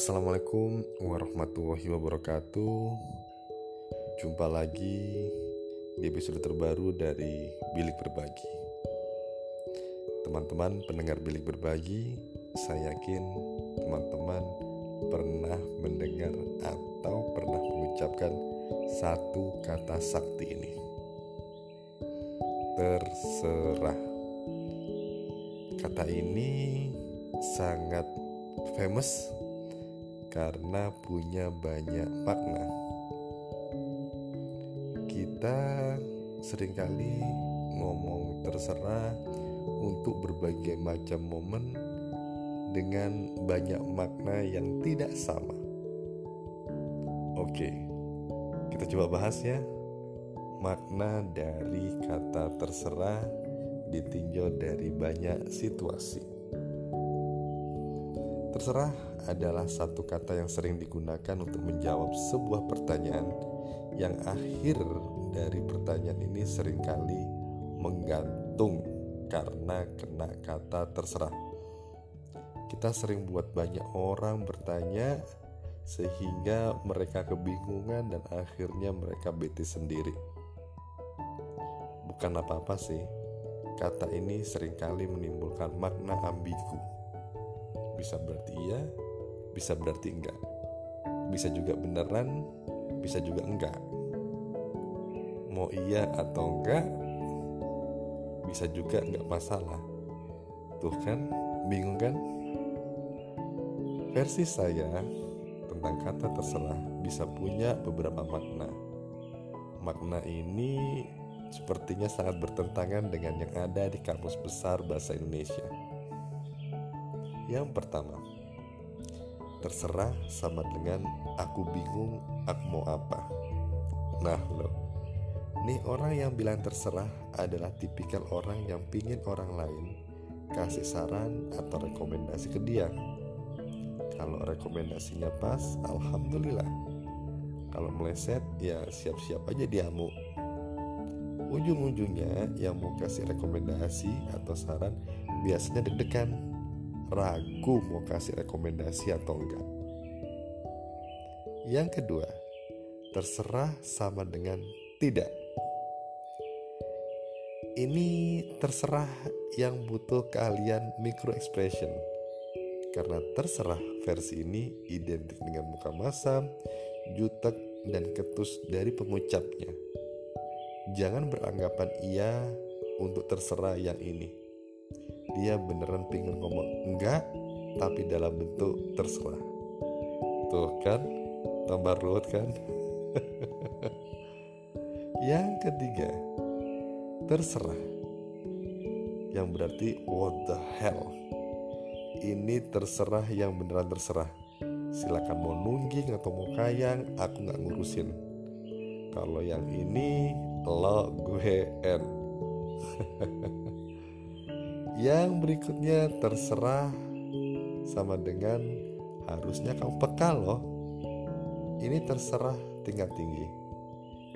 Assalamualaikum warahmatullahi wabarakatuh. Jumpa lagi di episode terbaru dari Bilik Berbagi. Teman-teman pendengar Bilik Berbagi, saya yakin teman-teman pernah mendengar atau pernah mengucapkan satu kata sakti ini. Terserah. Kata ini sangat famous karena punya banyak makna. Kita sering kali ngomong terserah untuk berbagai macam momen dengan banyak makna yang tidak sama. Oke, kita coba bahas ya. Makna dari kata terserah ditinjau dari banyak situasi. Terserah adalah satu kata yang sering digunakan untuk menjawab sebuah pertanyaan yang akhir dari pertanyaan ini sering kali menggantung karena kena kata terserah. Kita sering buat banyak orang bertanya sehingga mereka kebingungan dan akhirnya mereka bete sendiri. Bukan apa-apa sih, kata ini sering kali menimbulkan makna ambigu bisa berarti iya bisa berarti enggak. Bisa juga beneran bisa juga enggak. Mau iya atau enggak bisa juga enggak masalah. Tuh kan bingung kan? Versi saya tentang kata terserah bisa punya beberapa makna. Makna ini sepertinya sangat bertentangan dengan yang ada di kamus besar bahasa Indonesia yang pertama, terserah sama dengan aku bingung aku mau apa. Nah lo, nih orang yang bilang terserah adalah tipikal orang yang pingin orang lain kasih saran atau rekomendasi ke dia. Kalau rekomendasinya pas, alhamdulillah. Kalau meleset, ya siap-siap aja diamu. Ujung-ujungnya yang mau kasih rekomendasi atau saran biasanya deg-degan ragu mau kasih rekomendasi atau enggak. Yang kedua, terserah sama dengan tidak. Ini terserah yang butuh keahlian micro expression. Karena terserah versi ini identik dengan muka masam, jutek, dan ketus dari pengucapnya. Jangan beranggapan ia untuk terserah yang ini dia beneran pengen ngomong enggak tapi dalam bentuk terserah. Tuh kan? Tambah ruwet kan? Yang ketiga terserah. Yang berarti what the hell? Ini terserah yang beneran terserah. Silakan mau nungging atau mau kayang aku nggak ngurusin. Kalau yang ini lo gue n Yang berikutnya terserah sama dengan harusnya kamu peka loh. Ini terserah tingkat tinggi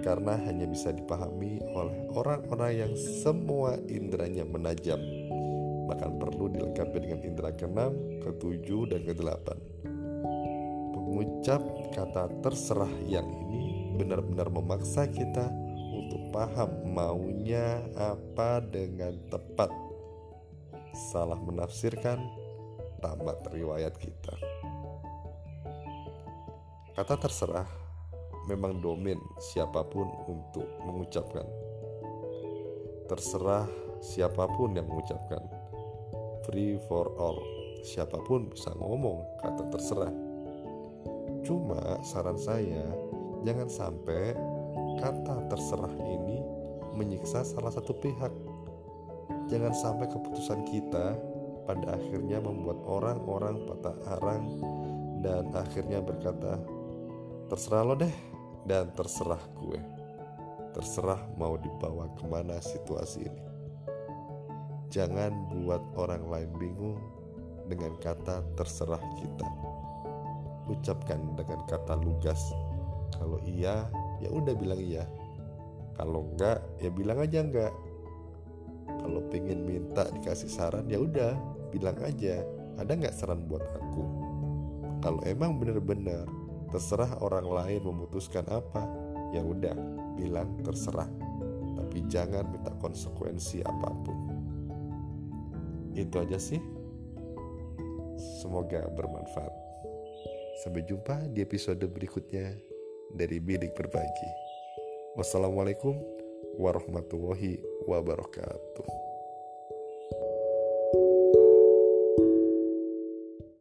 karena hanya bisa dipahami oleh orang-orang yang semua inderanya menajam bahkan perlu dilengkapi dengan indera keenam, ketujuh, dan kedelapan. Pengucap kata terserah yang ini benar-benar memaksa kita untuk paham maunya apa dengan tepat salah menafsirkan tamat riwayat kita. Kata terserah memang domain siapa pun untuk mengucapkan. Terserah siapa pun yang mengucapkan. Free for all. Siapa pun bisa ngomong kata terserah. Cuma saran saya jangan sampai kata terserah ini menyiksa salah satu pihak Jangan sampai keputusan kita pada akhirnya membuat orang-orang patah arang dan akhirnya berkata, "Terserah lo deh, dan terserah gue." Terserah mau dibawa ke mana situasi ini. Jangan buat orang lain bingung dengan kata terserah kita. Ucapkan dengan kata lugas. Kalau iya, ya udah bilang iya. Kalau enggak, ya bilang aja enggak kalau pengen minta dikasih saran ya udah bilang aja. Ada nggak saran buat aku? Kalau emang bener-bener terserah orang lain memutuskan apa ya udah bilang terserah. Tapi jangan minta konsekuensi apa pun. Itu aja sih. Semoga bermanfaat. Sampai jumpa di episode berikutnya dari bilik berbagi. Wassalamualaikum warahmatullahi wabarakatuh